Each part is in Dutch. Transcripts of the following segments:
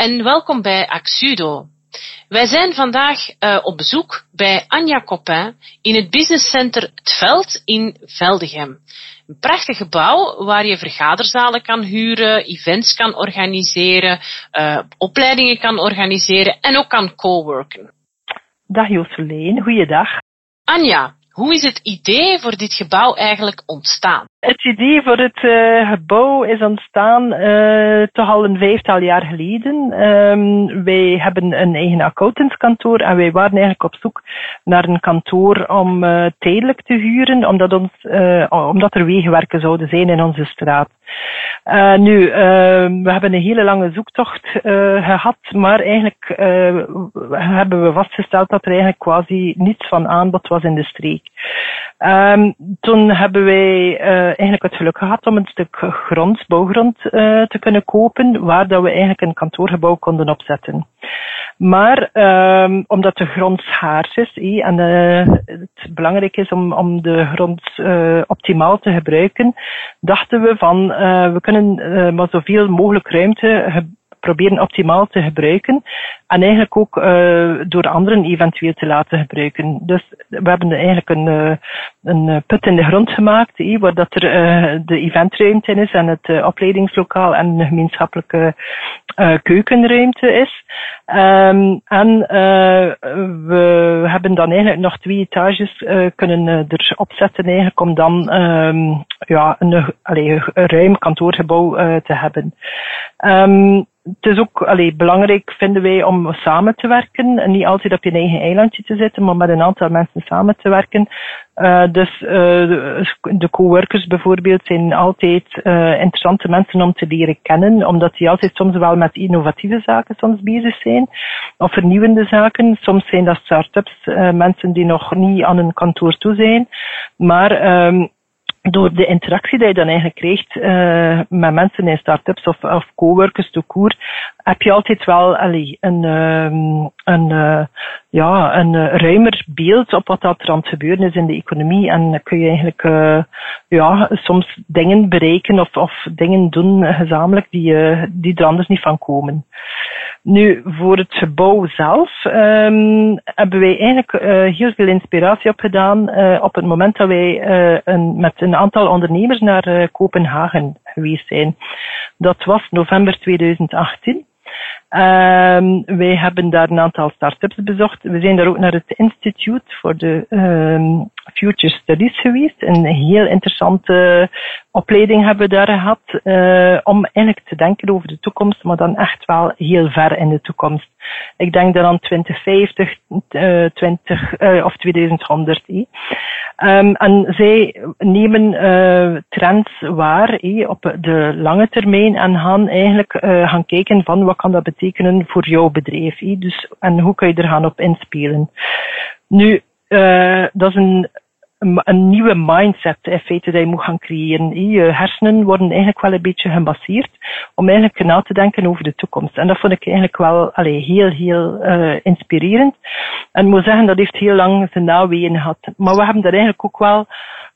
En welkom bij Axudo. Wij zijn vandaag uh, op bezoek bij Anja Copin in het Business Center Het Veld in Veldegem. Een prachtig gebouw waar je vergaderzalen kan huren, events kan organiseren, uh, opleidingen kan organiseren en ook kan coworken. Dag Joseleen, goeiedag. Anja, hoe is het idee voor dit gebouw eigenlijk ontstaan? Het idee voor het uh, gebouw is ontstaan uh, toch al een vijftal jaar geleden. Um, wij hebben een eigen accountantskantoor en wij waren eigenlijk op zoek naar een kantoor om uh, tijdelijk te huren, omdat, ons, omdat er wegenwerken zouden zijn in onze straat. nu, ehm, we hebben een hele lange zoektocht gehad, maar eigenlijk hebben we vastgesteld dat er eigenlijk quasi niets van aanbod was in de streek. Um, toen hebben wij eigenlijk het geluk gehad om een stuk grond, bouwgrond uh, te kunnen kopen, waar dat we eigenlijk een kantoorgebouw konden opzetten. Maar um, omdat de grond schaars is eh, en uh, het belangrijk is om, om de grond optimaal te gebruiken, dachten we van we kunnen maar zoveel mogelijk ruimte proberen optimaal te gebruiken. En eigenlijk ook uh, door anderen eventueel te laten gebruiken. Dus we hebben eigenlijk een, uh, een put in de grond gemaakt, eh, waar dat er uh, de eventruimte in is en het opleidingslokaal en de gemeenschappelijke keukenruimte is. Um, en we hebben dan eigenlijk nog twee etages kunnen erop zetten eigenlijk om dan um, ja, een, allee, een ruim kantoorgebouw te hebben. Um, het is ook allee, belangrijk, vinden wij, om samen te werken. En niet altijd op je eigen eilandje te zitten, maar met een aantal mensen samen te werken. Uh, dus uh, de coworkers bijvoorbeeld zijn altijd uh, interessante mensen om te leren kennen, omdat die altijd soms wel met innovatieve zaken soms bezig zijn, of vernieuwende zaken. Soms zijn dat start-ups, mensen die nog niet aan een kantoor toe zijn. Maar um, door de interactie die je dan eigenlijk krijgt uh, met mensen in start-ups of, of coworkers to koer, heb je altijd wel een, um, een, uh, ja, een uh, ruimer beeld op wat dat er aan het gebeuren is in de economie. En kun je eigenlijk ja, soms dingen bereiken of, of dingen doen gezamenlijk die, die er anders niet van komen. Nu, voor het gebouw zelf um, hebben wij eigenlijk uh, heel veel inspiratie opgedaan uh, op het moment dat wij uh, een, met een aantal ondernemers naar Kopenhagen geweest zijn. Dat was november 2018. Um, wij hebben daar een aantal start-ups bezocht. We zijn daar ook naar het Institute for the um, Future Studies geweest. Een heel interessante opleiding hebben we daar gehad. Uh, om eigenlijk te denken over de toekomst, maar dan echt wel heel ver in de toekomst. Ik denk dan aan 2050, uh, 20 uh, of 2100. Eh. En zij nemen trends waar eh, op de lange termijn en gaan eigenlijk gaan kijken van wat kan dat betekenen voor jouw bedrijf. Eh. Dus, en hoe kan je er gaan op inspelen. Nu, uh, dat is een een nieuwe mindset in feite dat je moet gaan creëren. Je hersenen worden eigenlijk wel een beetje gebaseerd om eigenlijk na te denken over de toekomst. En dat vond ik eigenlijk wel allee, heel, heel uh, inspirerend. En ik moet zeggen, dat heeft heel lang zijn nawegen gehad. Maar we hebben daar eigenlijk ook wel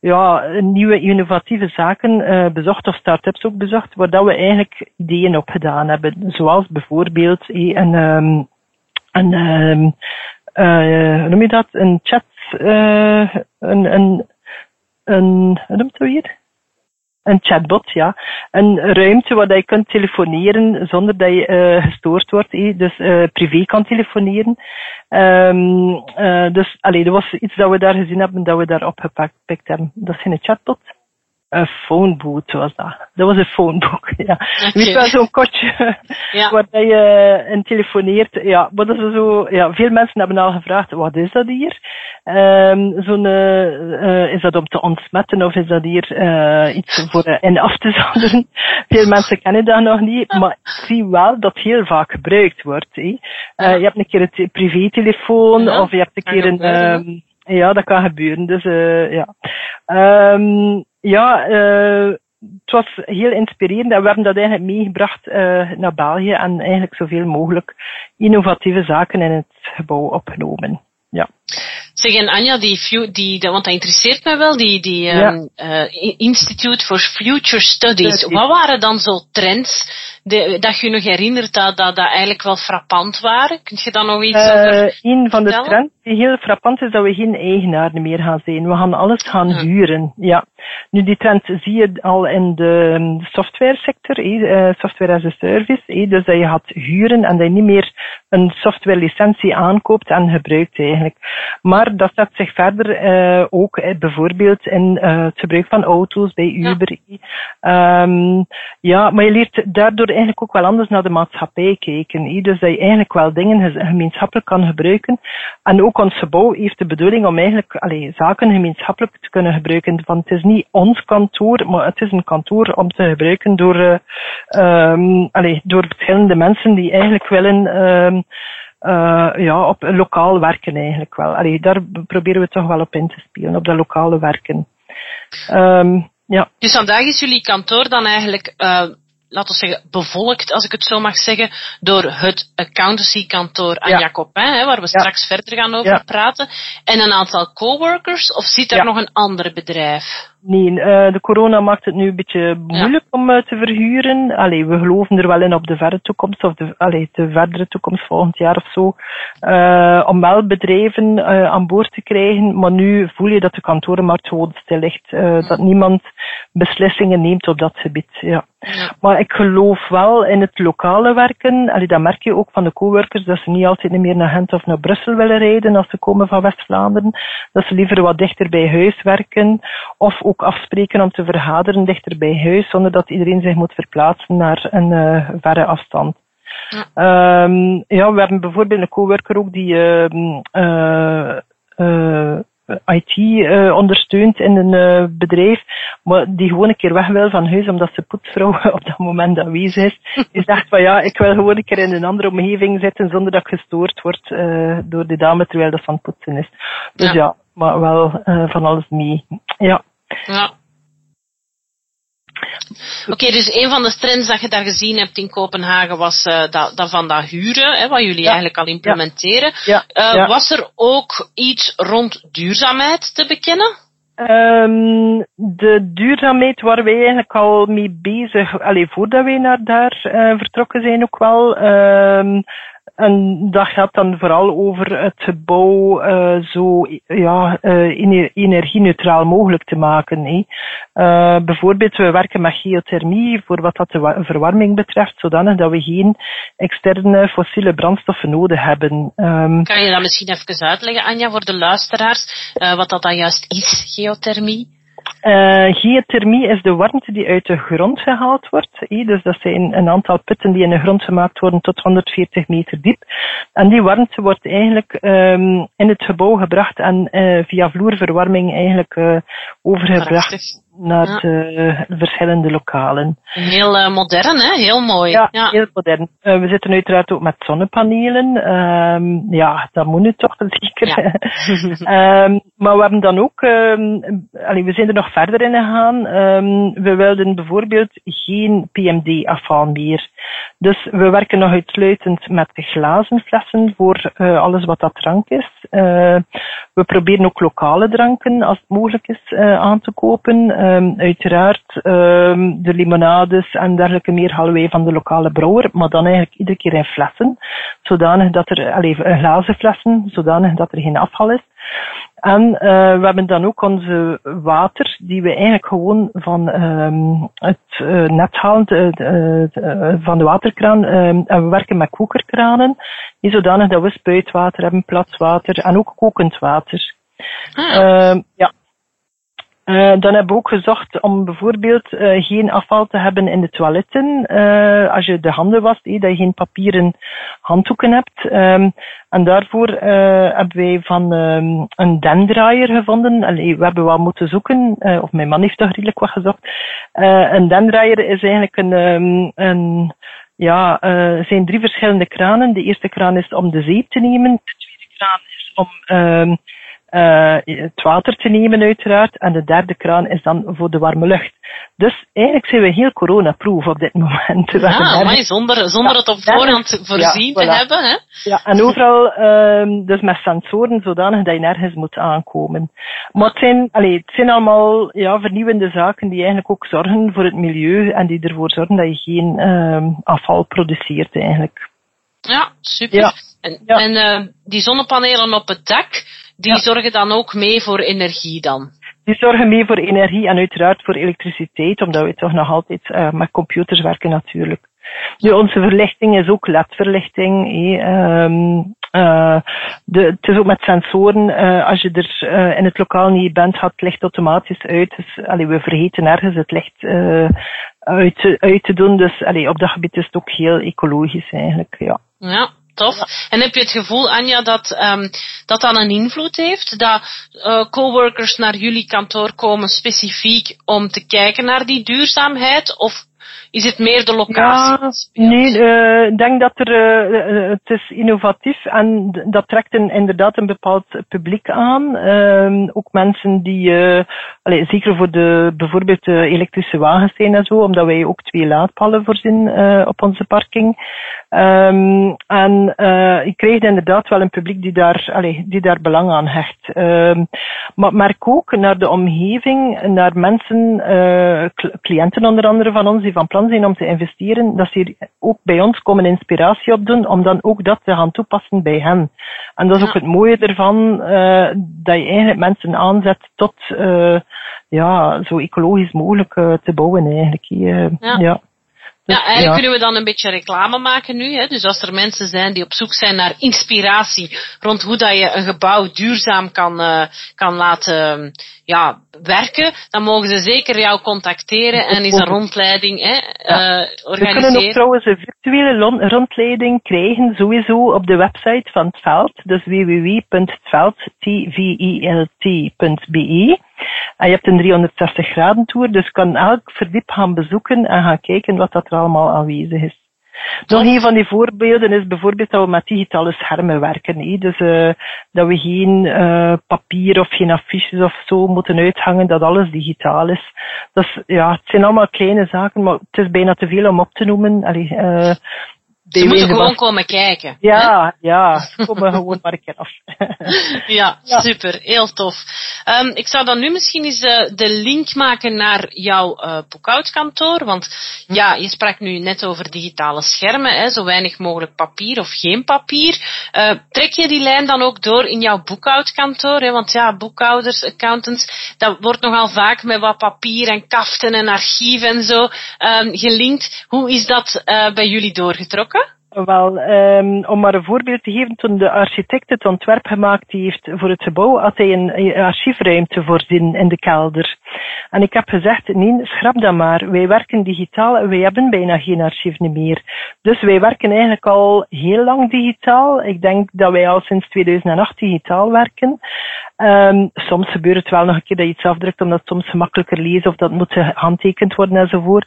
ja, nieuwe innovatieve zaken uh, bezocht, of start-ups ook bezocht, waar dat we eigenlijk ideeën op gedaan hebben. Zoals bijvoorbeeld een, um, een um, uh, hoe noem je dat? Een chat uh, een, een, een, hoe noemt? Een chatbot, ja. Een ruimte waar je kunt telefoneren zonder dat je uh, gestoord wordt. Eh? Dus uh, privé kan telefoneren. Uh, dus allee, dat was iets dat we daar gezien hebben, dat we daar opgepakt hebben. Dat is geen chatbot een phoneboot was dat. Dat was een phonebook, ja. Okay. Weet wel, zo'n kotje ja. waar je in telefoneert. Ja, dat is zo, ja, veel mensen hebben al gevraagd, wat is dat hier? Um, zo'n, uh, is dat om te ontsmetten of is dat hier uh, iets voor in af te zonderen? veel mensen kennen dat nog niet, maar ik zie wel dat heel vaak gebruikt wordt. Je hebt een keer een privételefoon ja. of je hebt een keer een... Um, ja, dat kan gebeuren. Dus ja. Um, ja, uh, het was heel inspirerend en we hebben dat eigenlijk meegebracht uh, naar België en eigenlijk zoveel mogelijk innovatieve zaken in het gebouw opgenomen. Ja. Zeg, en Anja, die, die, want dat interesseert mij wel, die, die um, uh, Institute for Future Studies. Wat waren dan zo trends de, dat je nog herinnert dat, dat dat eigenlijk wel frappant waren? Kun je daar nog iets uh, over Een van de trends heel frappant is, dat we geen eigenaar meer gaan zijn. We gaan alles gaan huren. Ja. Nu, die trend zie je al in de software sector, eh, software as a service. Eh, dus dat je gaat huren en dat je niet meer een software licentie aankoopt en gebruikt eigenlijk. Maar dat zet zich verder uh, ook bijvoorbeeld in uh, het gebruik van auto's bij Uber. Ja. Um, ja, maar je leert daardoor eigenlijk ook wel anders naar de maatschappij kijken. Dus dat je eigenlijk wel dingen gemeenschappelijk kan gebruiken. En ook gebouw heeft de bedoeling om eigenlijk allee, zaken gemeenschappelijk te kunnen gebruiken. Want het is niet ons kantoor, maar het is een kantoor om te gebruiken door, uh, um, allee, door verschillende mensen die eigenlijk willen um, ja, op lokaal werken eigenlijk wel. Allee, daar proberen we toch wel op in te spelen, op dat lokale werken. Um, ja. Dus vandaag is jullie kantoor dan eigenlijk uh, laten we zeggen, bevolkt, als ik het zo mag zeggen, door het accountancy-kantoor aan ja. Hè, waar we straks verder gaan over praten, en een aantal coworkers, of zit er nog een ander bedrijf? Nee, uh, de corona maakt het nu een beetje moeilijk om uh, te verhuren. Allee, we geloven er wel in op de verre toekomst, of de, allee, de verdere toekomst, volgend jaar of zo, uh, om wel bedrijven aan boord te krijgen. Maar nu voel je dat de kantorenmarkt gewoon stil ligt. Dat niemand beslissingen neemt op dat gebied. Ja. ja. Maar ik geloof wel in het lokale werken. Allee, dat merk je ook van de coworkers, dat ze niet altijd meer naar Gent of naar Brussel willen rijden als ze komen van West-Vlaanderen. Dat ze liever wat dichter bij huis werken. Of ook afspreken om te vergaderen dichter bij huis, zonder dat iedereen zich moet verplaatsen naar een uh, verre afstand. Ja. Um, ja, we hebben bijvoorbeeld een coworker ook die uh, uh, uh, IT uh, ondersteunt in een uh, bedrijf, maar die gewoon een keer weg wil van huis omdat ze poetsvrouw op dat moment aanwezig is. Die zegt van ja, ik wil gewoon een keer in een andere omgeving zitten zonder dat ik gestoord word uh, door de dame terwijl dat van poetsen is. Dus ja, ja maar wel van alles mee. Ja. Ja. Oké, dus een van de trends dat je daar gezien hebt in Kopenhagen was uh, dat, dat, van dat huren, hè, wat jullie eigenlijk al implementeren. Ja. Uh, was er ook iets rond duurzaamheid te bekennen? Um, de duurzaamheid waren wij eigenlijk al mee bezig, alleen voordat wij naar daar uh, vertrokken zijn ook wel. Um, en dat gaat dan vooral over het gebouw uh, zo ja, uh, energie-neutraal mogelijk te maken. Hè. Uh, bijvoorbeeld, we werken met geothermie voor wat dat de verwarming betreft, zodanig dat we geen externe fossiele brandstoffen nodig hebben. Um, kan je dat misschien even uitleggen, Anja, voor de luisteraars, wat dat dan juist is, geothermie? Uh, geothermie is de warmte die uit de grond gehaald wordt. Dus dat zijn een aantal putten die in de grond gemaakt worden tot 140 meter diep. En die warmte wordt eigenlijk um, in het gebouw gebracht en uh, via vloerverwarming eigenlijk uh, overgebracht naar ja. de verschillende lokalen. Heel uh, modern, hè? Heel mooi. Ja, ja. heel modern. Uh, we zitten uiteraard ook met zonnepanelen. Um, ja, dat moet nu toch zeker. Ja. um, maar we hebben dan ook, um, allee, we zijn er nog verder in gegaan. we wilden bijvoorbeeld geen PMD-afval meer. Dus we werken nog uitsluitend met glazen flessen voor uh, alles wat dat drank is. Uh, we proberen ook lokale dranken, als het mogelijk is, uh, aan te kopen. Um, uiteraard um, de limonades en dergelijke meer halen wij van de lokale brouwer, maar dan eigenlijk iedere keer in flessen, zodanig dat er, allez, glazen flessen, zodanig dat er geen afval is. En uh, we hebben dan ook onze water, die we eigenlijk gewoon van um, het uh, net halen, uh, van de waterkraan. Um, en we werken met kokerkranen, die zodanig dat we spuitwater hebben, platswater en ook kokend water. Ah. ja. Uh, dan hebben we ook gezocht om bijvoorbeeld uh, geen afval te hebben in de toiletten. Uh, als je de handen wast, eh, dat je geen papieren handdoeken hebt. Um, en daarvoor hebben wij van um, een dendraaier gevonden. We hebben wat moeten zoeken, of mijn man heeft toch redelijk wat gezocht. een dendraaier is eigenlijk een, um, een ja, zijn drie verschillende kranen. De eerste kraan is om de zeep te nemen. De tweede kraan is om uh, het water te nemen uiteraard. En de derde kraan is dan voor de warme lucht. Dus eigenlijk zijn we heel coronaproof op dit moment. Ja, maar zonder, zonder ja, het op voorhand voorzien te hebben. Hè? Ja, en overal uh, dus met sensoren zodanig dat je nergens moet aankomen. Maar het zijn, allee, het zijn allemaal ja, vernieuwende zaken die eigenlijk ook zorgen voor het milieu en die ervoor zorgen dat je geen uh, afval produceert eigenlijk. Ja, super. Ja. En, en uh, die zonnepanelen op het dak, die zorgen dan ook mee voor energie dan? Die zorgen mee voor energie en uiteraard voor elektriciteit, omdat we toch nog altijd uh, met computers werken natuurlijk. Nu, onze verlichting is ook LED-verlichting. Um, uh, de, het is ook met sensoren. Uh, als je er uh, in het lokaal niet bent, gaat het licht automatisch uit. Dus allee, we vergeten ergens het licht uit, uit te doen. Dus allee, op dat gebied is het ook heel ecologisch eigenlijk. Ja. Ja, tof. En heb je het gevoel, Anja, dat um, dat dan een invloed heeft? Dat uh, coworkers naar jullie kantoor komen specifiek om te kijken naar die duurzaamheid? Of is het meer de locatie? Ja, nee, uh, ik denk dat er, uh, het is innovatief en dat trekt een, inderdaad een bepaald publiek aan. Uh, ook mensen die, allez, zeker voor de, bijvoorbeeld de elektrische wagens zijn en zo, omdat wij ook twee laadpallen voorzien op onze parking. Um, en ik krijg inderdaad wel een publiek die daar, allez, die daar belang aan hecht. Um, maar merk ook naar de omgeving, naar mensen, cliënten onder andere van ons, die van plan zijn om te investeren, dat ze hier ook bij ons komen inspiratie op doen, om dan ook dat te gaan toepassen bij hen. En dat is ook het mooie ervan, uh, dat je eigenlijk mensen aanzet tot, uh, ja, zo ecologisch mogelijk uh, te bouwen eigenlijk. ja. ja. Ja, eigenlijk kunnen we dan een beetje reclame maken nu. Hè? Dus als er mensen zijn die op zoek zijn naar inspiratie rond hoe dat je een gebouw duurzaam kan, uh, kan laten ja, werken, dan mogen ze zeker jou contacteren en is een rondleiding hè, ja. uh, organiseren. We kunnen ook trouwens een virtuele rondleiding krijgen, sowieso op de website van het veld, dus www.tvelt.be. En je hebt een 360 graden tour, dus kan elk verdiep gaan bezoeken en gaan kijken wat dat er allemaal aanwezig is. Nog een van die voorbeelden is bijvoorbeeld dat we met digitale schermen werken. Dus uh, dat we geen uh, papier of geen affiches of zo moeten uithangen, dat alles digitaal is. Dus ja, het zijn allemaal kleine zaken, maar het is bijna te veel om op te noemen. Allee, uh, ze moeten gewoon komen kijken. Ja, hè? ja, komen gewoon maar een keer af. ja, ja, super, heel tof. Um, ik zou dan nu misschien eens de, de link maken naar jouw uh, boekhoudkantoor, want hm. ja, je sprak nu net over digitale schermen, hè, zo weinig mogelijk papier of geen papier. Uh, trek je die lijn dan ook door in jouw boekhoudkantoor? Hè? Want ja, boekhouders, accountants, dat wordt nogal vaak met wat papier en kaften en archieven en zo um, gelinkt. Hoe is dat bij jullie doorgetrokken? Wel, um, om maar een voorbeeld te geven, toen de architect het ontwerp gemaakt heeft voor het gebouw, had hij een archiefruimte voorzien in de kelder. En ik heb gezegd, nee, schrap dat maar. Wij werken digitaal en wij hebben bijna geen archieven meer. Dus wij werken eigenlijk al heel lang digitaal. Ik denk dat wij al sinds 2008 digitaal werken. Um, soms gebeurt het wel nog een keer dat je iets afdrukt, omdat het soms gemakkelijker lezen of dat moet gehandtekend worden enzovoort.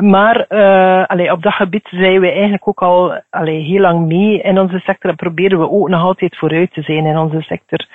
Maar uh, allee, op dat gebied zijn we eigenlijk ook al allee, heel lang mee in onze sector en proberen we ook nog altijd vooruit te zijn in onze sector.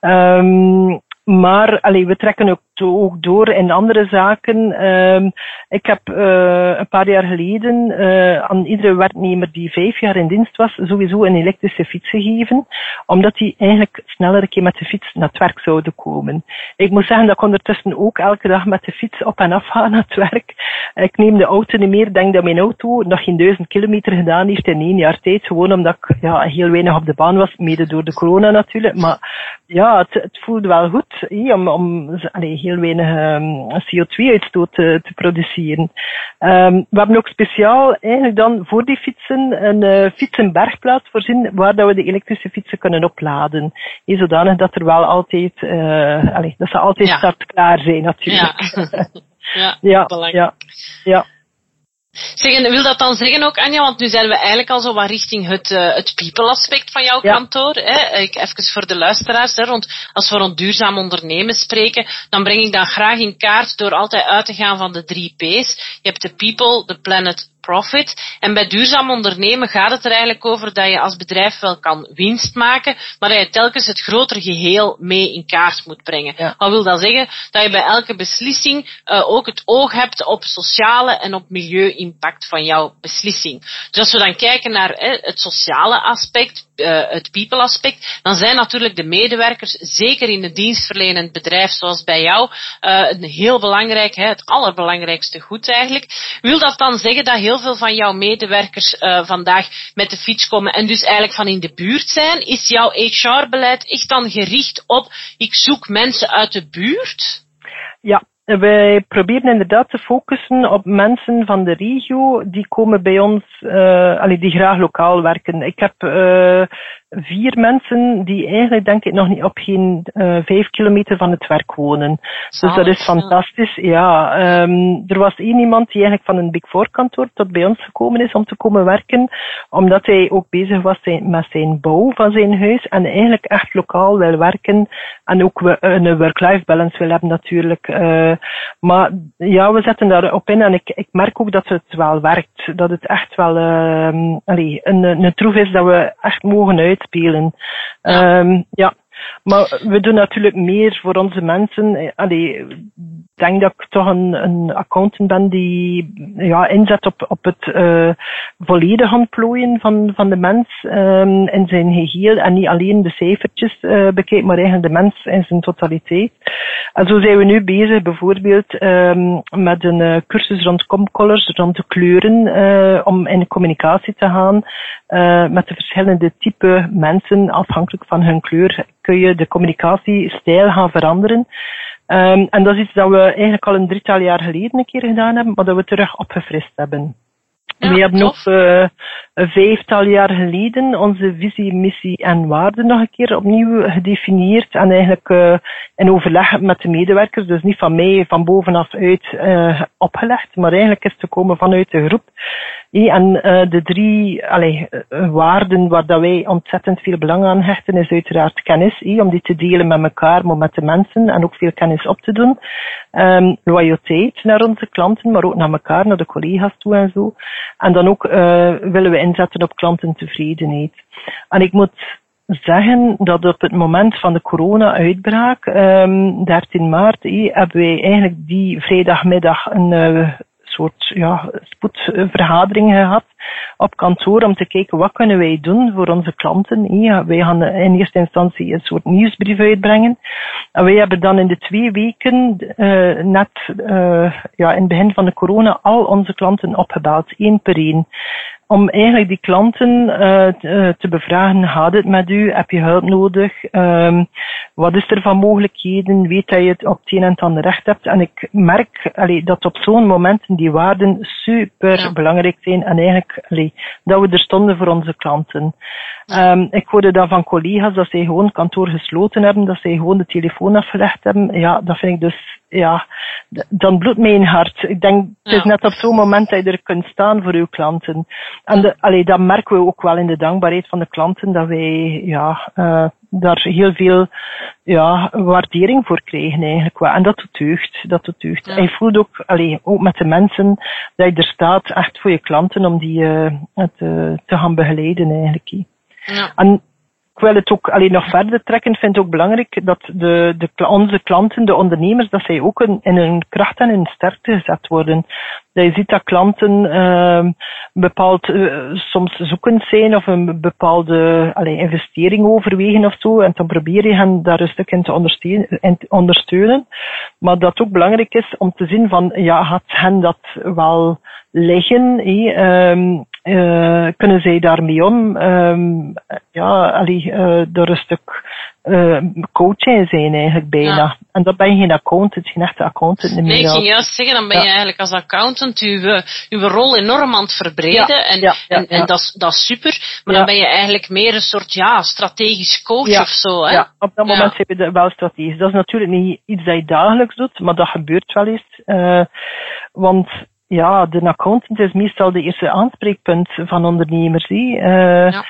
Um, maar allee, we trekken ook, ook door in andere zaken. Um, ik heb uh, een paar jaar geleden uh, aan iedere werknemer die vijf jaar in dienst was, sowieso een elektrische fiets gegeven, omdat die eigenlijk sneller een keer met de fiets naar het werk zouden komen. Ik moet zeggen dat ik ondertussen ook elke dag met de fiets op en af ga naar het werk. Ik neem de auto niet meer. Denk dat mijn auto nog geen duizend kilometer gedaan heeft in één jaar tijd. Gewoon omdat ik ja, heel weinig op de baan was, mede door de corona natuurlijk. Maar ja, het, voelde wel goed om, om allee, heel weinig um, CO2-uitstoot te, te, produceren. Um, we hebben ook speciaal eigenlijk dan voor die fietsen een uh, fietsenbergplaats voorzien waar dat we de elektrische fietsen kunnen opladen. Zodanig dat er wel altijd, uh, allee, dat ze altijd ja. startklaar zijn natuurlijk. Ja, ja, ja, ja, ja. Zeggen, wil dat dan zeggen ook, Anja, want nu zijn we eigenlijk al zo wat richting het, uh, het people-aspect van jouw kantoor. Hè? Ik, even voor de luisteraars, hè, rond, als we rond duurzaam ondernemen spreken, dan breng ik dat graag in kaart door altijd uit te gaan van de drie P's. Je hebt de people, de planet, profit. En bij duurzaam ondernemen gaat het er eigenlijk over dat je als bedrijf wel kan winst maken, maar dat je telkens het grotere geheel mee in kaart moet brengen. Ja. Wat wil dat zeggen? Dat je bij elke beslissing uh, ook het oog hebt op sociale en op milieu-impact van jouw beslissing. Dus als we dan kijken naar eh, het sociale aspect, uh, het people aspect, dan zijn natuurlijk de medewerkers, zeker in een dienstverlenend bedrijf zoals bij jou, uh, een heel belangrijk, hè, het allerbelangrijkste goed eigenlijk. Wil dat dan zeggen dat heel veel van jouw medewerkers uh, vandaag met de fiets komen en dus eigenlijk van in de buurt zijn? Is jouw HR-beleid echt dan gericht op ik zoek mensen uit de buurt? Ja, wij proberen inderdaad te focussen op mensen van de regio die komen bij ons, uh, die graag lokaal werken. Ik heb uh, vier mensen die eigenlijk denk ik nog niet op geen uh, vijf kilometer van het werk wonen. dus dat is fantastisch. Ja, um, er was één iemand die eigenlijk van een Big Four kantoor tot bij ons gekomen is om te komen werken, omdat hij ook bezig was met zijn bouw van zijn huis en eigenlijk echt lokaal wil werken en ook een work-life balance wil hebben natuurlijk. Uh, maar ja, we zetten daarop in en ik, ik merk ook dat het wel werkt. Dat het echt wel uh, allee, een, een troef is dat we echt mogen uitspelen. Ja. Um, ja. Maar we doen natuurlijk meer voor onze mensen. Eh, denk dat ik toch een, een accountant ben die ja, inzet op, op het uh, volledige ontplooien van, van de mens um, in zijn geheel en niet alleen de cijfertjes uh, bekijkt, maar eigenlijk de mens in zijn totaliteit. En zo zijn we nu bezig bijvoorbeeld um, met een uh, cursus rond comcolors, rond de kleuren, om in communicatie te gaan met de verschillende type mensen afhankelijk van hun kleur kun je de communicatiestijl gaan veranderen. Um, en dat is iets dat we eigenlijk al een drietal jaar geleden een keer gedaan hebben, maar dat we terug opgefrist hebben. Ja, we hebben nog uh, een vijftal jaar geleden onze visie, missie en waarden nog een keer opnieuw gedefinieerd en eigenlijk uh, in overleg met de medewerkers, dus niet van mij van bovenaf uit uh, opgelegd, maar eigenlijk is te komen vanuit de groep. En uh, de drie allee, waarden waar dat wij ontzettend veel belang aan hechten is uiteraard kennis, om die te delen met elkaar, met de mensen en ook veel kennis op te doen. Um, loyaliteit naar onze klanten, maar ook naar elkaar, naar de collega's toe en zo. En dan ook uh, willen we inzetten op klantentevredenheid. En ik moet zeggen dat op het moment van de corona-uitbraak, um, 13 maart, eh, hebben wij eigenlijk die vrijdagmiddag een soort ja, spoedvergadering gehad op kantoor om te kijken wat kunnen wij doen voor onze klanten. Ja, wij gaan in eerste instantie een soort nieuwsbrief uitbrengen. En wij hebben dan in de twee weken, uh, net uh, ja, in het begin van de corona, al onze klanten opgebeld, één per één om eigenlijk die klanten uh, te bevragen, gaat het met u? Heb je hulp nodig? Um, wat is er van mogelijkheden? Weet dat je het op het een en het ander recht hebt? En ik merk allee, dat op zo'n momenten die waarden super belangrijk zijn en eigenlijk allee, dat we er stonden voor onze klanten. Um, ik hoorde dan van collega's dat zij gewoon kantoor gesloten hebben, dat zij gewoon de telefoon afgelegd hebben. Ja, dat vind ik dus ja, dan bloedt mijn hart. Ik denk, het is net op zo'n moment dat je er kunt staan voor uw klanten. En de, allee, dat merken we ook wel in de dankbaarheid van de klanten, dat wij ja, uh, daar heel veel ja, waardering voor krijgen eigenlijk. En dat doet deugd. Dat doet deugd. En je voelt ook, allee, ook met de mensen dat je er staat echt voor je klanten om die uh, te, te gaan begeleiden eigenlijk. Ja. En ik wil het ook alleen nog verder trekken. Ik vind het ook belangrijk dat de, de, onze klanten, de ondernemers, dat zij ook in, in hun kracht en in sterkte gezet worden. Dat je ziet dat klanten uh, bepaald uh, soms zoekend zijn of een bepaalde allee, investering overwegen of zo. En dan probeer je hen daar een stuk in te ondersteunen. Ondersteunen. Maar dat ook belangrijk is om te zien van, ja, gaat hen dat wel liggen? Uh, kunnen zij daarmee om? Um, ja, allee, uh, door een stuk uh, coaching zijn eigenlijk bijna. Ja. En dat ben je geen accountant, geen echte accountant meer. Nee, ik ging juist zeggen, dan ben ja. je eigenlijk als accountant uw, uw rol enorm aan het verbreden. Ja. En, en, en dat, is, dat is super. Maar dan ben je eigenlijk meer een soort ja, strategisch coach of zo. Hè? Ja, op dat moment heb je wel strategisch. Dat is natuurlijk niet iets dat je dagelijks doet, maar dat gebeurt wel eens. Want ja, de accountant is meestal de eerste aanspreekpunt van ondernemers. Uh, ja.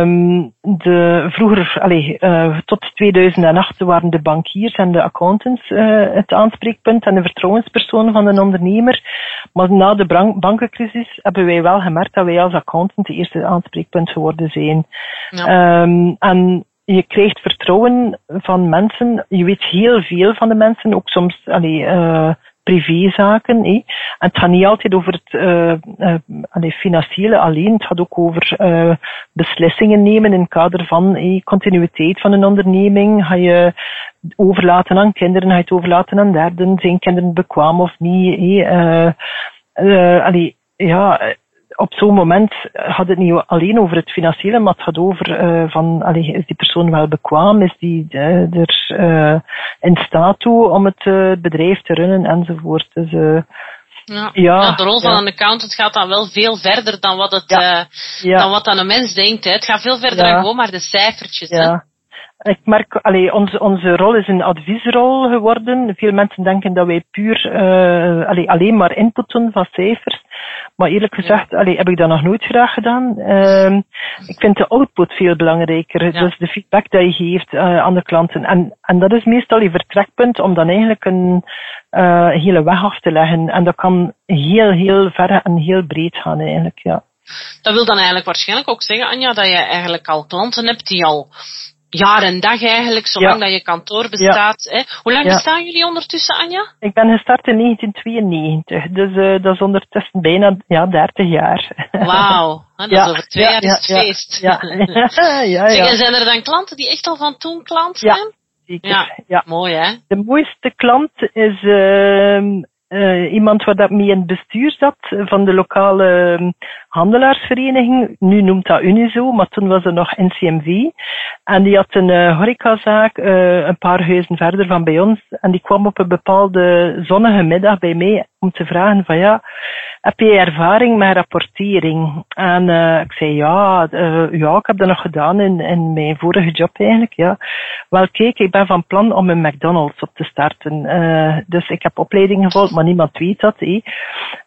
Um, de, vroeger, allee, uh, tot 2008 waren de bankiers en de accountants uh, het aanspreekpunt en de vertrouwenspersonen van een ondernemer. Maar na de bankencrisis hebben wij wel gemerkt dat wij als accountant de eerste aanspreekpunt geworden zijn. Ja. Um, en je krijgt vertrouwen van mensen. Je weet heel veel van de mensen, ook soms allee, uh, privézaken. Eh. En het gaat niet altijd over het uh, uh, financiële alleen, het gaat ook over uh, beslissingen nemen in het kader van eh, continuïteit van een onderneming. Ga je overlaten aan kinderen, ga je het overlaten aan derden, zijn kinderen bekwaam of niet. Uh, allee, ja, op zo'n moment gaat het niet alleen over het financiële, maar het gaat over uh, van, allee, is die persoon wel bekwaam, is die uh, er uh, in staat toe om het bedrijf te runnen enzovoort. Dus, ja. ja. de rol van een accountant gaat dan wel veel verder dan wat, het, ja. dan wat dan een mens denkt. Hè. Het gaat veel verder dan gewoon maar de cijfertjes. Hè. Ik merk, allee, onze, onze rol is een adviesrol geworden. Veel mensen denken dat wij puur allee, alleen maar input doen van cijfers. Maar eerlijk gezegd ja. allee, heb ik dat nog nooit graag gedaan. Uh, ik vind de output veel belangrijker. Ja. Dus de feedback dat je geeft uh, aan de klanten. En, en dat is meestal je vertrekpunt om dan eigenlijk een uh, hele weg af te leggen. En dat kan heel, heel ver en heel breed gaan eigenlijk, ja. Dat wil dan eigenlijk waarschijnlijk ook zeggen, Anja, dat je eigenlijk al klanten hebt die al jaar en dag eigenlijk, zolang dat je kantoor bestaat. Hè. Hoe lang bestaan jullie ondertussen, Anja? Ik ben gestart in 1992, dus uh, dat is ondertussen bijna ja, 30 jaar. Wauw, dat is over twee jaar is het feest. Ja. ja, ja, zijn er dan klanten die echt al van toen klant zijn? Zeker. Ja, mooi hè? De mooiste klant is uh, uh, iemand waar dat mee in het bestuur zat van de lokale handelaarsvereniging. Nu noemt dat Unizo, maar toen was er nog NCMV. En die had een uh, horecazaak uh, een paar huizen verder van bij ons. En die kwam op een bepaalde zonnige middag bij mij om te vragen van ja, heb je ervaring met rapportering? En uh, ik zei ja, ja, ik heb dat nog gedaan in, in mijn vorige job eigenlijk. Ja. Wel kijk, ik ben van plan om een McDonald's op te starten. Dus ik heb opleiding gevolgd, maar niemand weet dat. Eh.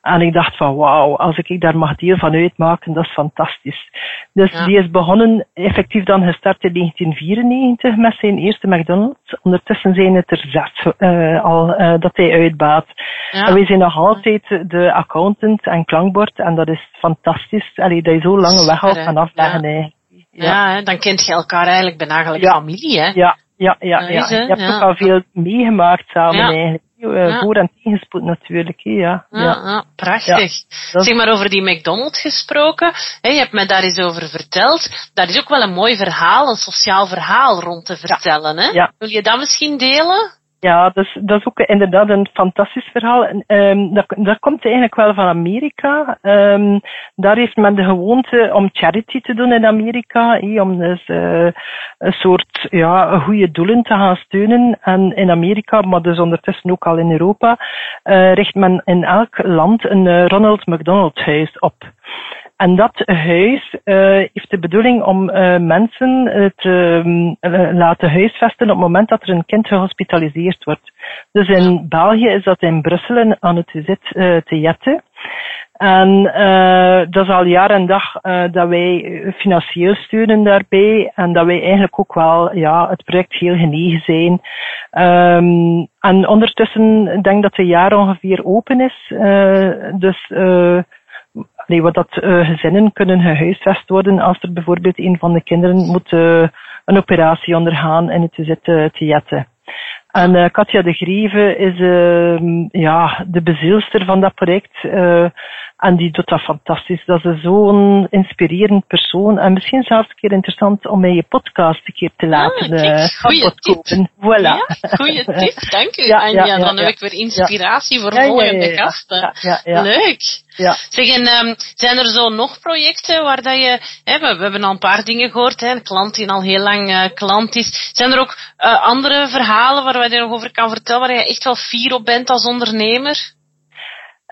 En ik dacht van wauw, als ik daar mag deel van uitmaken, dat is fantastisch. Dus ja. die is begonnen, effectief dan gestart in 1994 met zijn eerste McDonald's. Ondertussen zijn het er zes uh, al uh, dat hij uitbaat. Ja. En wij zijn nog altijd de accountant en klankbord en dat is fantastisch. Allee, dat je zo lange weg al kan afleggen ja. Ja, ja dan kent je elkaar eigenlijk bijna eigenlijk familie, hè? Ja, ja, ja. ja. Je hebt ook al veel meegemaakt samen eigenlijk. Uh, voor- en tegenspoed natuurlijk. Hè, ja. Ja, ja. prachtig. Zeg maar over die McDonald's gesproken. Hè, je hebt mij daar eens over verteld. Daar is ook wel een mooi verhaal, een sociaal verhaal rond te vertellen. Hè? Wil je dat misschien delen? Ja, dus, dat is ook inderdaad een fantastisch verhaal. En, um, dat, komt eigenlijk wel van Amerika. Um, daar heeft men de gewoonte om charity te doen in Amerika. Om dus uh, een soort ja, goede doelen te gaan steunen. En in Amerika, maar dus ondertussen ook al in Europa, uh, richt men in elk land een uh, Ronald McDonald huis op. En dat huis uh, heeft de bedoeling om uh, mensen uh, te laten huisvesten op het moment dat er een kind gehospitaliseerd wordt. Dus in België is dat in Brussel aan het zit te jetten. En dat is al jaar en dag dat wij financieel steunen daarbij en dat wij eigenlijk ook wel ja, het project heel genegen zijn. Um, en ondertussen denk dat het jaar ongeveer open is. dus Nee, wat dat uh, gezinnen kunnen gehuisvest worden als er bijvoorbeeld een van de kinderen moet uh, een operatie ondergaan en het zitten te jetten. En uh, Katja de Grieve is ja, de bezielster van dat project. En die doet dat fantastisch. Dat is zo'n inspirerend persoon. En misschien zelfs een keer interessant om mij je podcast een keer te ah, laten ah, kijk, goeie tip. Voilà. Ja, goeie tip, dank u ja, Anja. Ja, dan heb ik weer inspiratie voor volgende gasten. Leuk. Ja. Zeg, en um, zijn er zo nog projecten waar dat je, hè, we, hebben al een paar dingen gehoord, hè, een klant die al heel lang uh, klant is. Zijn er ook uh, andere verhalen waar je nog over kan vertellen, waar je echt wel fier op bent als ondernemer?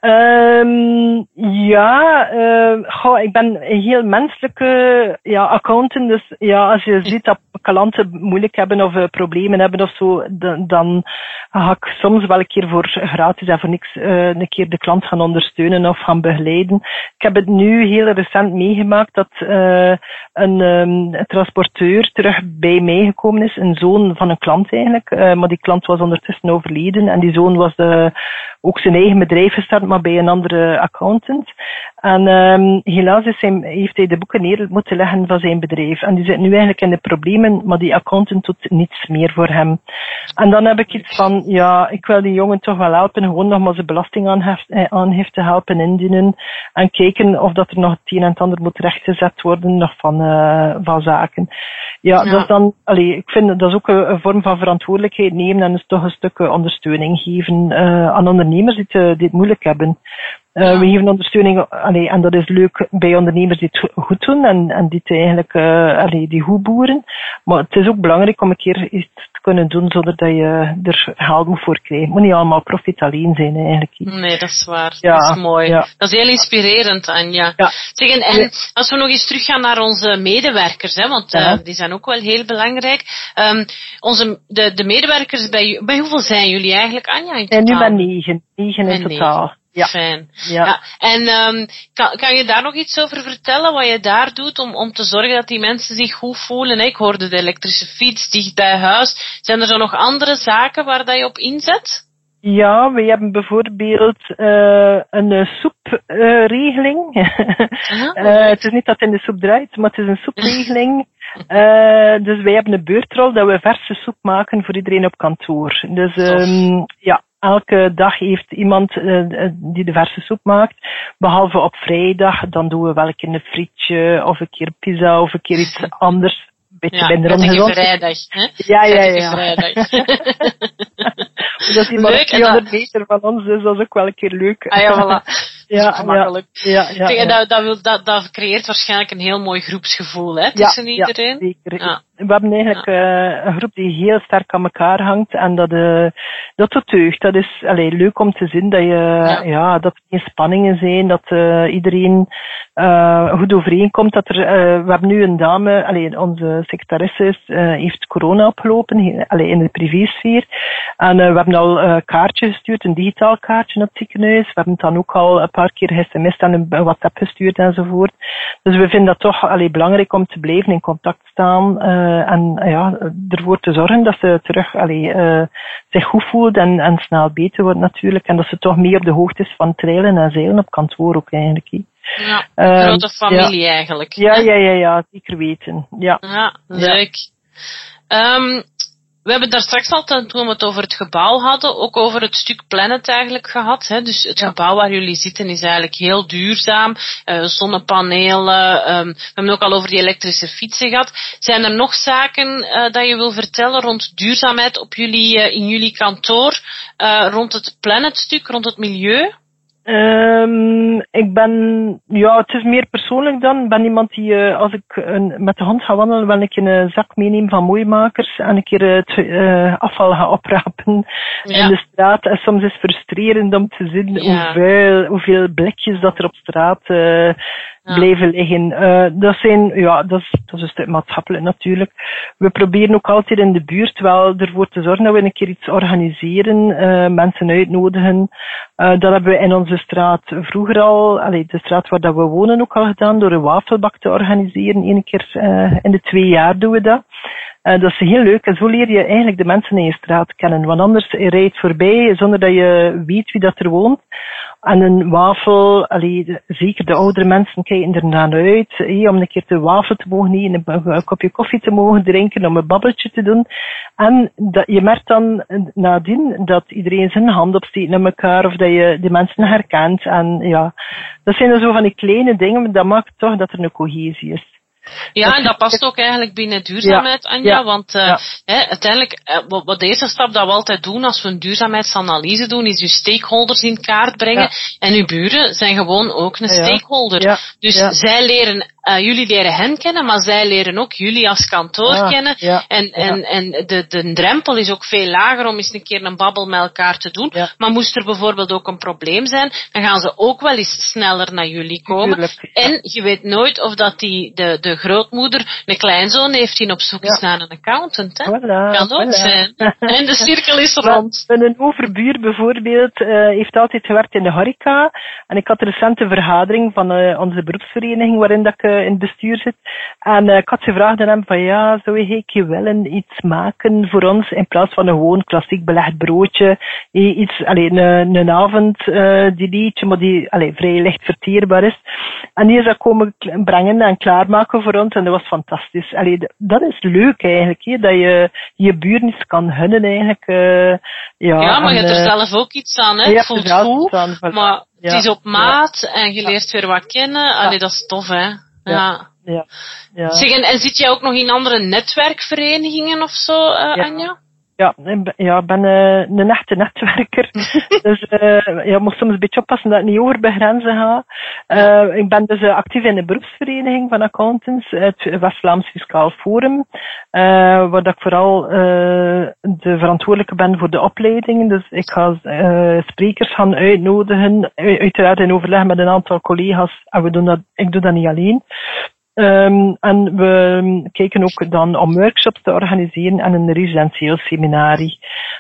Um, Ja, uh, goh, ik ben een heel menselijke ja, accountant. Dus ja, als je ziet dat klanten moeilijk hebben of uh, problemen hebben of zo, dan, dan ga ik soms wel een keer voor gratis en voor niks uh, een keer de klant gaan ondersteunen of gaan begeleiden. Ik heb het nu heel recent meegemaakt dat uh, een um, transporteur terug bij mij gekomen is, een zoon van een klant eigenlijk. Maar die klant was ondertussen overleden en die zoon was de, ook zijn eigen bedrijf gestart, maar bij een andere accountant. En um, helaas is hij, heeft hij de boeken neer moeten leggen van zijn bedrijf. En die zit nu eigenlijk in de problemen, maar die accountant doet niets meer voor hem. En dan heb ik iets van, ja, ik wil die jongen toch wel helpen, gewoon nog maar zijn belastingaangifte eh, helpen indienen. En kijken of dat er nog het een en het ander moet rechtgezet worden, nog van, uh, van zaken. Ja, ja. dat is dan, allee, ik vind dat is ook een, een, vorm van verantwoordelijkheid nemen en dus toch een stuk ondersteuning geven uh, aan ondernemers die het, die het moeilijk hebben. Uh, we geven ondersteuning, allee, en dat is leuk bij ondernemers die het goed doen en, en die het eigenlijk, uh, allee, die goed boeren. Maar het is ook belangrijk om een keer iets te kunnen doen zonder dat je er geld moet voor krijgt. Het moet niet allemaal profit alleen zijn eigenlijk. Nee, dat is waar. Ja, dat is mooi. Ja. Dat is heel inspirerend, Anja. Ja. Zeg, en, en als we nog eens teruggaan naar onze medewerkers, hè, want uh, die zijn ook wel heel belangrijk. Um, onze, de, de medewerkers bij, bij hoeveel zijn jullie eigenlijk, Anja? En nu bij negen. Negen in totaal. Negen. Ja. Fijn. Ja. ja. En um, kan, kan je daar nog iets over vertellen, wat je daar doet om, om te zorgen dat die mensen zich goed voelen? Ik hoorde de elektrische fiets dicht bij huis. Zijn er zo nog andere zaken waar dat je op inzet? Ja, we hebben bijvoorbeeld uh, een soepregeling. uh, het is niet dat het in de soep draait, maar het is een soepregeling. Uh, dus wij hebben een beurtrol dat we verse soep maken voor iedereen op kantoor. Dus um, ja, elke dag heeft iemand uh, die de verse soep maakt. Behalve op vrijdag, dan doen we wel een keer een frietje of een keer pizza of een keer iets anders. Beetje ja, minder ongezond. vrijdag, hè? Ja, ja, ja. vrijdag. dat iemand leuk, 200 meter van ons is, dat is ook wel een keer leuk. Ah ja, voilà. ja. Ja, ja, ja, Dat, dat, wil, dat, dat creëert waarschijnlijk een heel mooi groepsgevoel hè, tussen iedereen. Ja, zeker we hebben eigenlijk uh, een groep die heel sterk aan elkaar hangt en dat, uh, dat doet deugd. Dat is allee, leuk om te zien dat, je, ja. ja dat er geen spanningen zijn, dat uh, iedereen goed overeenkomt. Dat er, we hebben nu een dame, allee, onze secretaresse heeft corona opgelopen allee, in de privésfeer. En we hebben al een kaartje gestuurd, een digitaal kaartje op het ziekenhuis. We hebben het dan ook al een paar keer sms'd en een WhatsApp gestuurd enzovoort. Dus we vinden dat toch allee, belangrijk om te blijven in contact staan. Uh, en ja, ervoor te zorgen dat ze terug allee, uh, zich goed voelt en, en snel beter wordt natuurlijk. En dat ze toch meer op de hoogte is van trailen en zeilen op kantoor ook eigenlijk. Ja, een grote familie ja. eigenlijk. Ja, ja, ja, ja, zeker weten. Ja, ja leuk. Ja. Um, we hebben daar straks al, toen we het over het gebouw hadden, ook over het stuk Planet eigenlijk gehad. Hè? Dus het ja. gebouw waar jullie zitten is eigenlijk heel duurzaam. Uh, zonnepanelen, um, we hebben ook al over die elektrische fietsen gehad. Zijn er nog zaken uh, dat je wil vertellen rond duurzaamheid op jullie, uh, in jullie kantoor, rond het Planet-stuk, rond het milieu? Um, ik ben, ja, het is meer persoonlijk dan. Ik ben iemand die, uh, als ik een, met de hond ga wandelen, een keer een zak meeneem van mooimakers en een keer het uh, afval ga oprapen ja. in de straat. En soms is het frustrerend om te zien ja. hoeveel, hoeveel blikjes dat er op straat ja. blijven liggen. Uh, dat zijn, ja, dat is, dat is een stuk maatschappelijk natuurlijk. We proberen ook altijd in de buurt wel ervoor te zorgen dat we een keer iets organiseren, uh, mensen uitnodigen. Uh, dat hebben we in onze straat vroeger al, allee, de straat waar dat we wonen ook al gedaan, door een wafelbak te organiseren. Eén keer in de twee jaar doen we dat. Uh, dat is heel leuk. En zo leer je eigenlijk de mensen in je straat kennen. Want anders rijdt voorbij zonder dat je weet wie dat er woont. En een wafel, allee, zeker de oudere mensen kijken er naar uit, hey, om een keer te wafel te mogen eten, een kopje koffie te mogen drinken, om een babbeltje te doen. En dat, je merkt dan nadien dat iedereen zijn hand opsteekt naar elkaar, of dat je de mensen herkent. En ja, dat zijn er zo van die kleine dingen, maar dat maakt toch dat er een cohesie is. Ja, en dat past ook eigenlijk binnen duurzaamheid, ja, Anja. Ja, want uh, ja. hè, uiteindelijk, uh, wat, de eerste stap dat we altijd doen als we een duurzaamheidsanalyse doen, is uw stakeholders in kaart brengen. En uw buren zijn gewoon ook een stakeholder. Dus zij leren uh, jullie leren hen kennen, maar zij leren ook jullie als kantoor Ah, kennen. ja, en ja. en, en de, de drempel is ook veel lager om eens een keer een babbel met elkaar te doen. Ja. Maar moest er bijvoorbeeld ook een probleem zijn, dan gaan ze ook wel eens sneller naar jullie komen. Tuurlijk. En je weet nooit of dat die, de, de grootmoeder een kleinzoon heeft die op zoek is naar een accountant. Hè? Voilà, Kan ook voilà. zijn. En de cirkel is rond. Mijn overbuur bijvoorbeeld eh, heeft altijd gewerkt in de horeca. En ik had een recente vergadering van eh, onze beroepsvereniging waarin dat ik eh, in het bestuur zit. En eh, ik had gevraagd aan hem van ja, zou je willen iets maken voor ons in plaats van een gewoon klassiek belegd broodje. Eh, Iets, alleen een, een avond eh die liedje, maar die allee, vrij licht verteerbaar is. En die is dat komen brengen en klaarmaken voor ons en dat was fantastisch. Allee, dat is leuk eigenlijk, hè, dat je je buren iets kan hunnen eigenlijk. eh, ja, Ja, maar je hebt er eh, zelf ook iets aan, hè? voelt goed, aan, maar Ja. het is op maat en je leert weer wat kennen. Allee, dat is tof, hè? Ja. Ja. Ja. Zeg, en, en zit jij ook nog in andere netwerkverenigingen of zo, eh, Ja. Anja? Ja, ja, ik ben eh, een echte netwerker. dus eh ja, moet soms een beetje oppassen dat ik niet over mijn grenzen ga. Eh, ik ben dus eh, actief in de beroepsvereniging van accountants, het West-Vlaams Fiscaal Forum, eh, waar dat ik vooral eh, de verantwoordelijke ben voor de opleidingen. Dus ik ga eh, sprekers gaan uitnodigen, uiteraard in overleg met een aantal collega's. En we doen dat, ik doe dat niet alleen. Ehm, en we kijken ook dan om workshops te organiseren en een residentieel seminarie.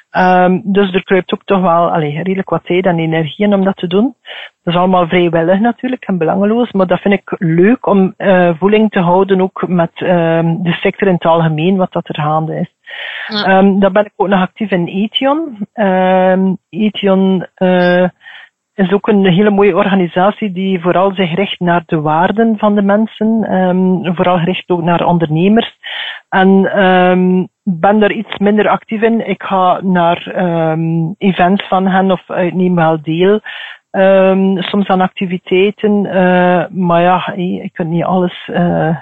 Ehm, dus er kruipt ook toch wel allee, redelijk wat tijd en energie in om dat te doen. Dat is allemaal vrijwillig natuurlijk en belangeloos, maar dat vind ik leuk om eh, voeling te houden ook met ehm, de sector in het algemeen, wat dat er gaande is. Ja. Ehm, dan ben ik ook nog actief in Ethion. Ehm Ethion eh, is ook een hele mooie organisatie die vooral zich richt naar de waarden van de mensen, ehm, vooral gericht ook naar ondernemers. En ehm ben daar iets minder actief in. Ik ga naar ehm events van hen of ik neem wel deel. soms aan activiteiten, eh, maar ja, ik kan niet alles eh,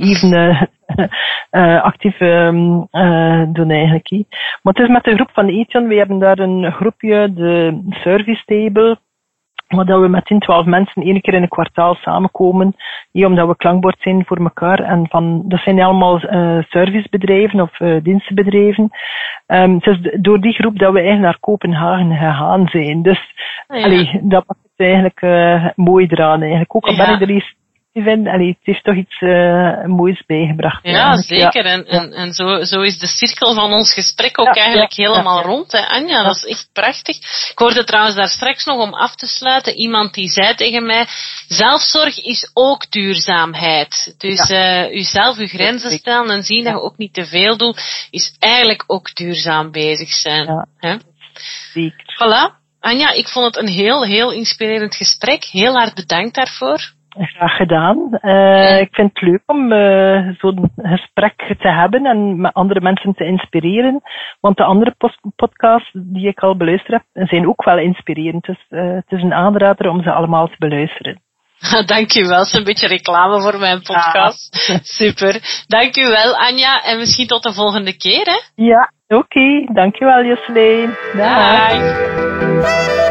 even eh, actief ehm, eh, doen eigenlijk. eh. Maar het is met de groep van Ethan, we hebben daar een groepje, de Service Table, maar dat we met 10, 12 mensen één keer in een kwartaal samenkomen. Hier omdat we klankbord zijn voor elkaar. En van, dat zijn allemaal eh servicebedrijven of eh, dienstenbedrijven. Ehm het is door die groep dat we eigenlijk naar Kopenhagen gegaan zijn. Dus Ah, ja. allee, dat maakt het eigenlijk eh, mooi eraan. Eigenlijk. Ook al ben ik er eens in, allee, het heeft toch iets eh, moois bijgebracht. Ja, eigenlijk. zeker. En, en, en zo, zo is de cirkel van ons gesprek ook Ja, eigenlijk ja, helemaal rond, hè, Anja. Dat is echt prachtig. Ik hoorde trouwens daar straks nog om af te sluiten iemand die zei tegen mij: zelfzorg is ook duurzaamheid. Dus eh uzelf uw grenzen stellen en zien dat je ook niet te veel doet, is eigenlijk ook duurzaam bezig zijn. Ja. Hè? Zeker. Voilà. Anja, ik vond het een heel, heel inspirerend gesprek. Heel hard bedankt daarvoor. Graag gedaan. Eh, ik vind het leuk om eh, zo'n gesprek te hebben en met andere mensen te inspireren. Want de andere podcasts die ik al beluisterd heb, zijn ook wel inspirerend. Dus eh, het is een aanrader om ze allemaal te beluisteren. Dankjewel, het is een beetje reclame voor mijn podcast. Super. Dankjewel Anja en misschien tot de volgende keer hè. Ja, oké. Dankjewel Jocelyn. Dag. Dag.